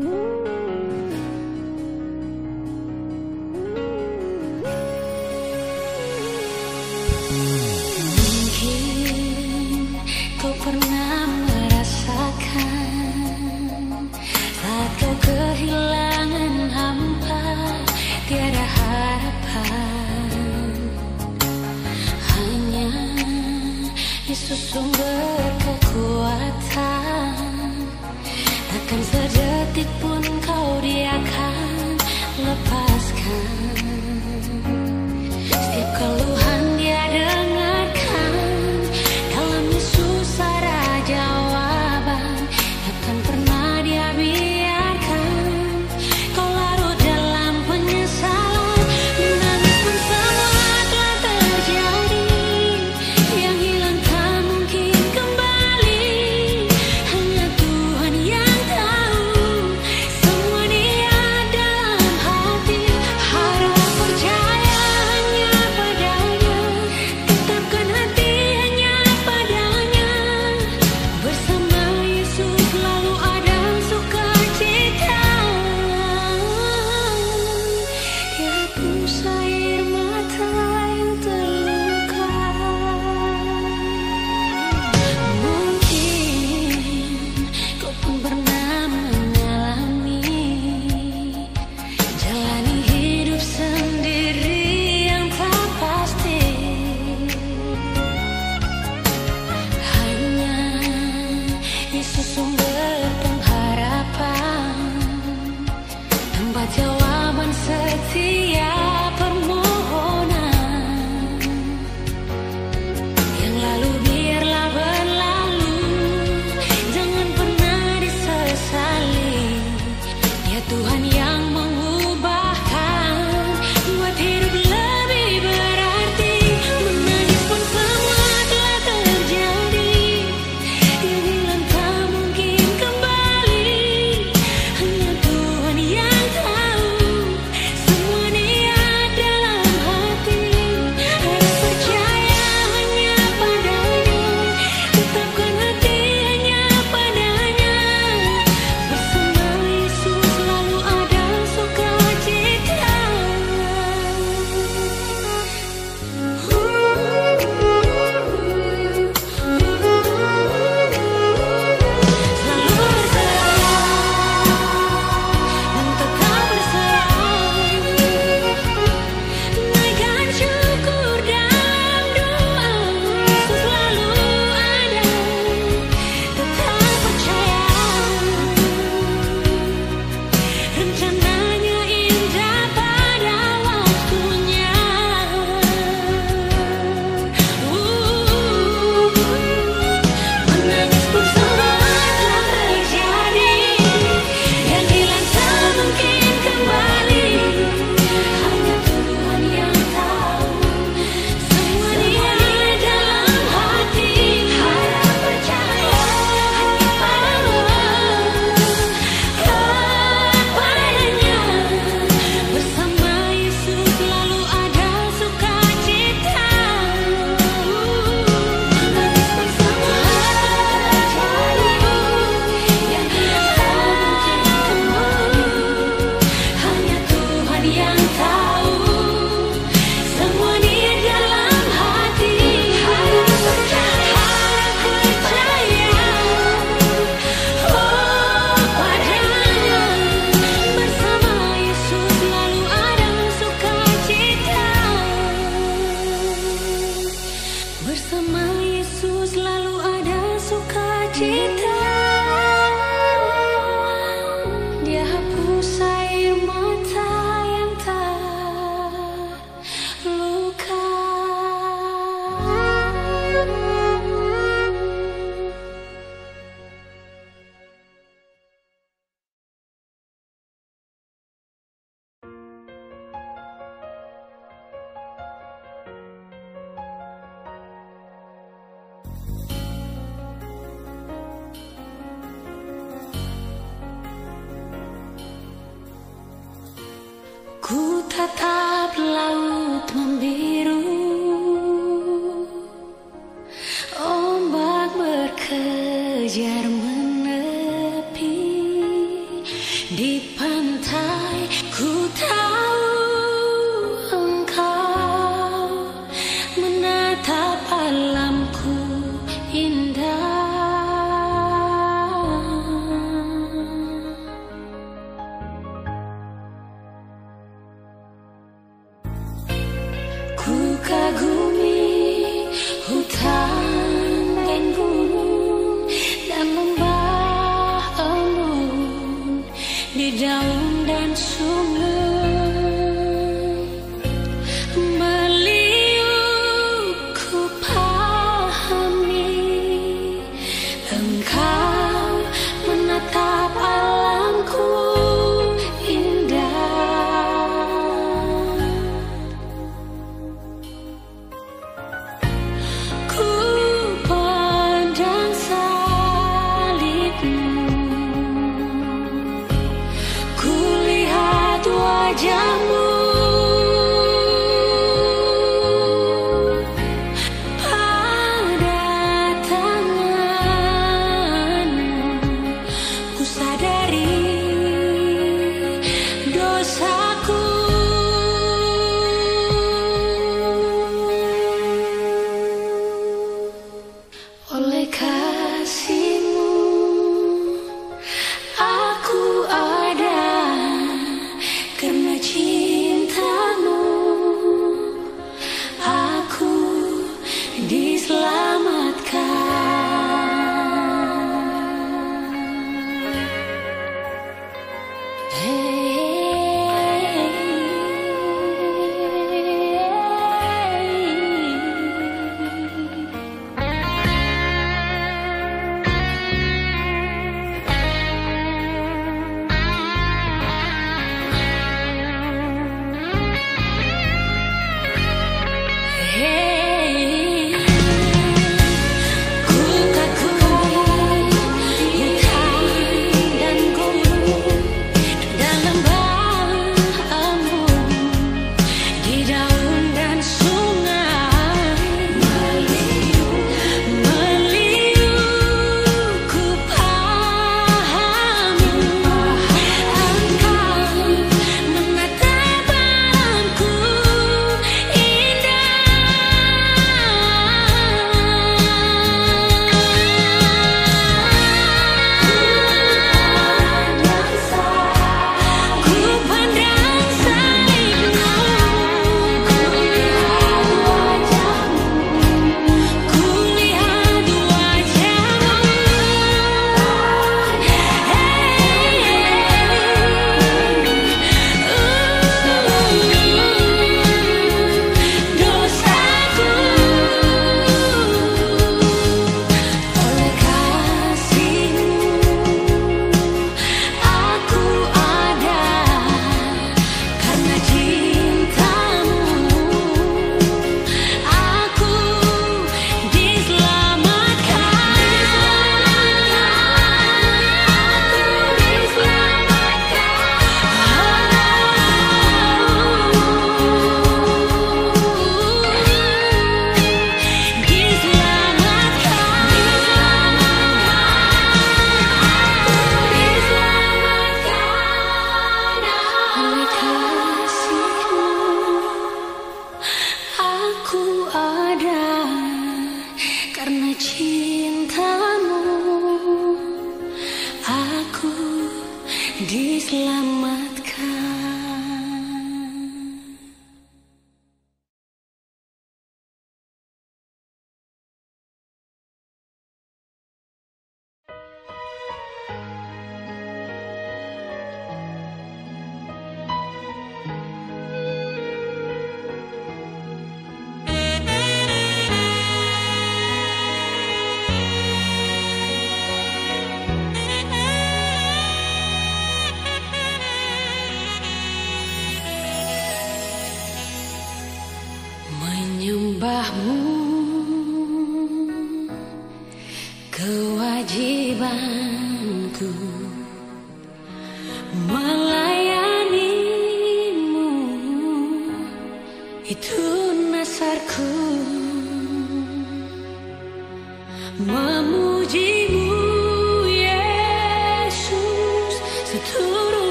Mm-hmm.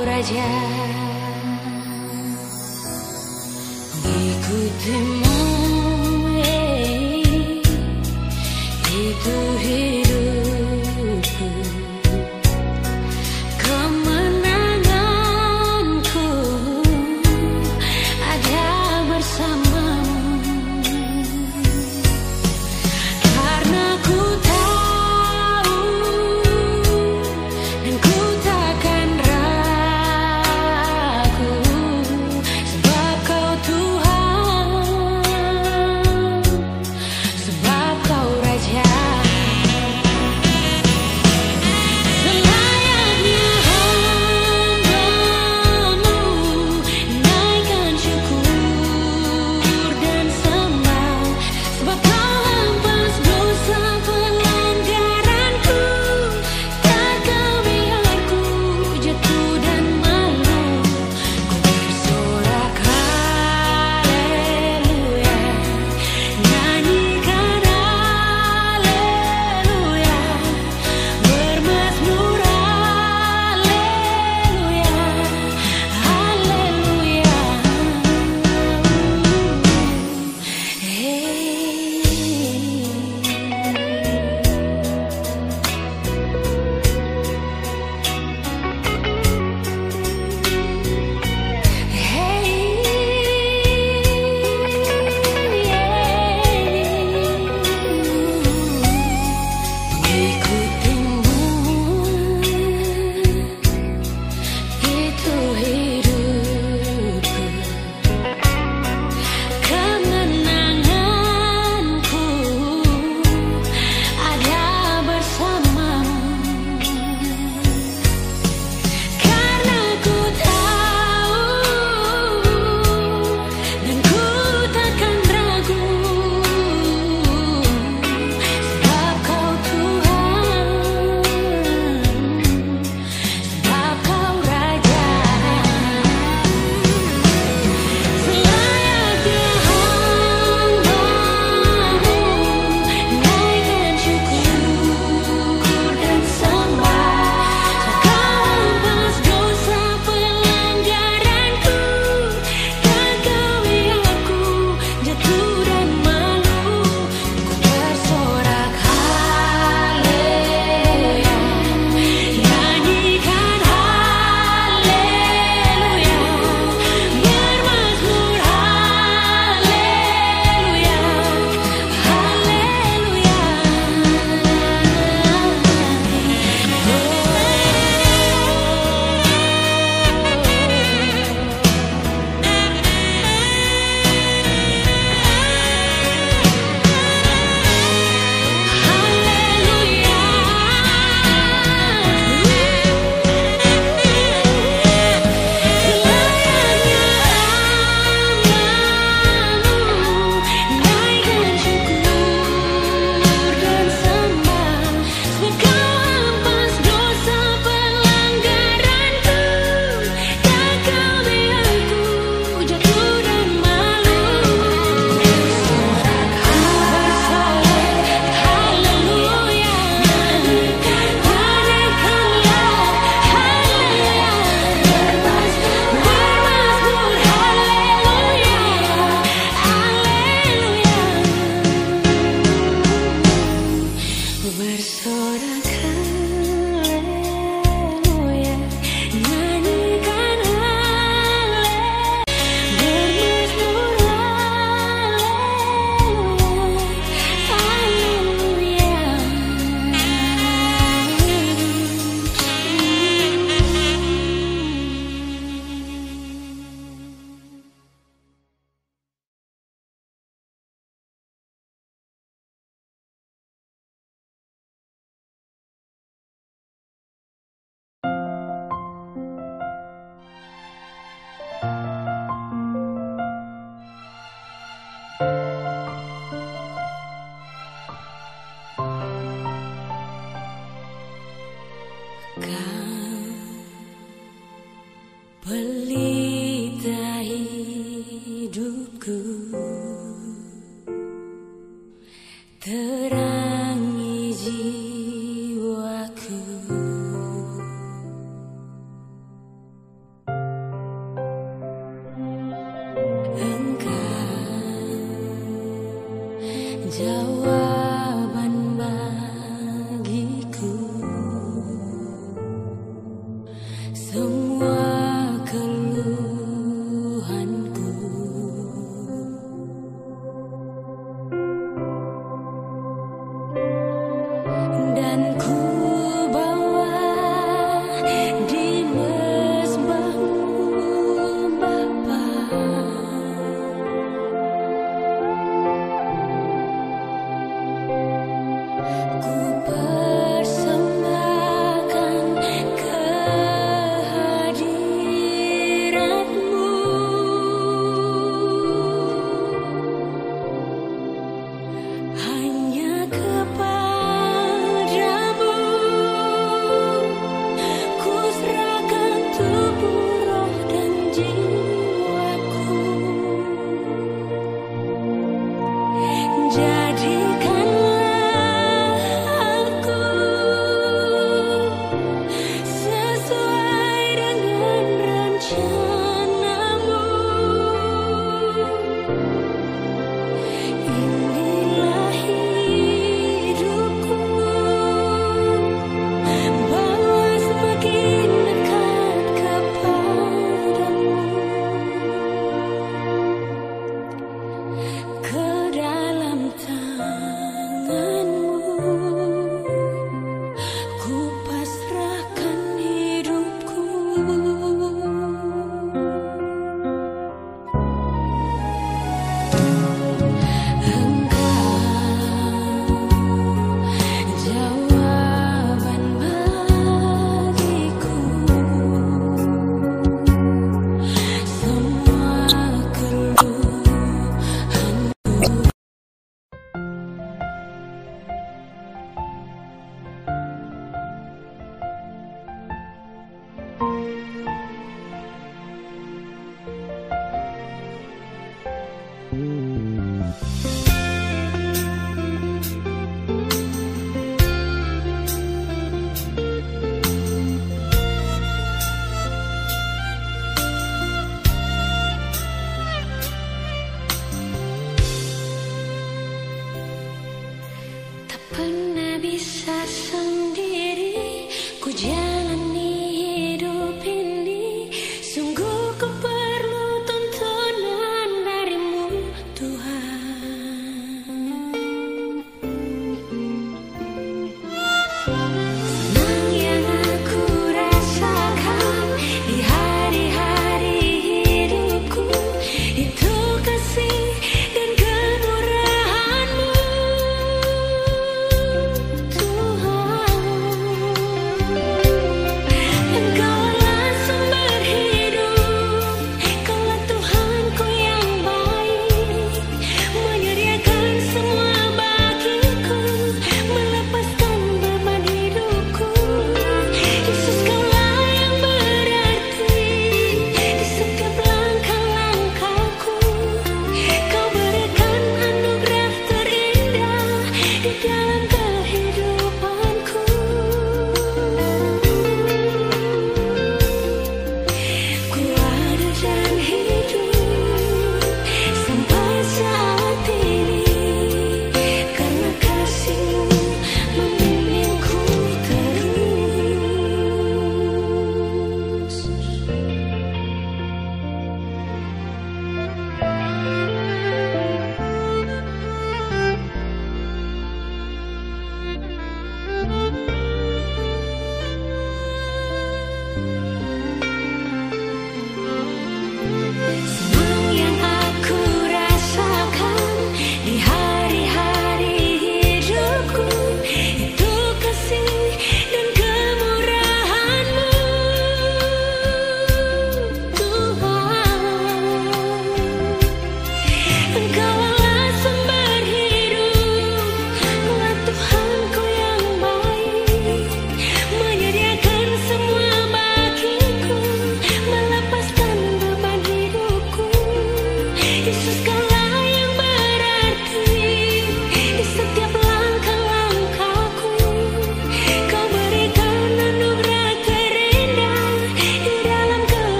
ураджа Ikuti mame Ikuti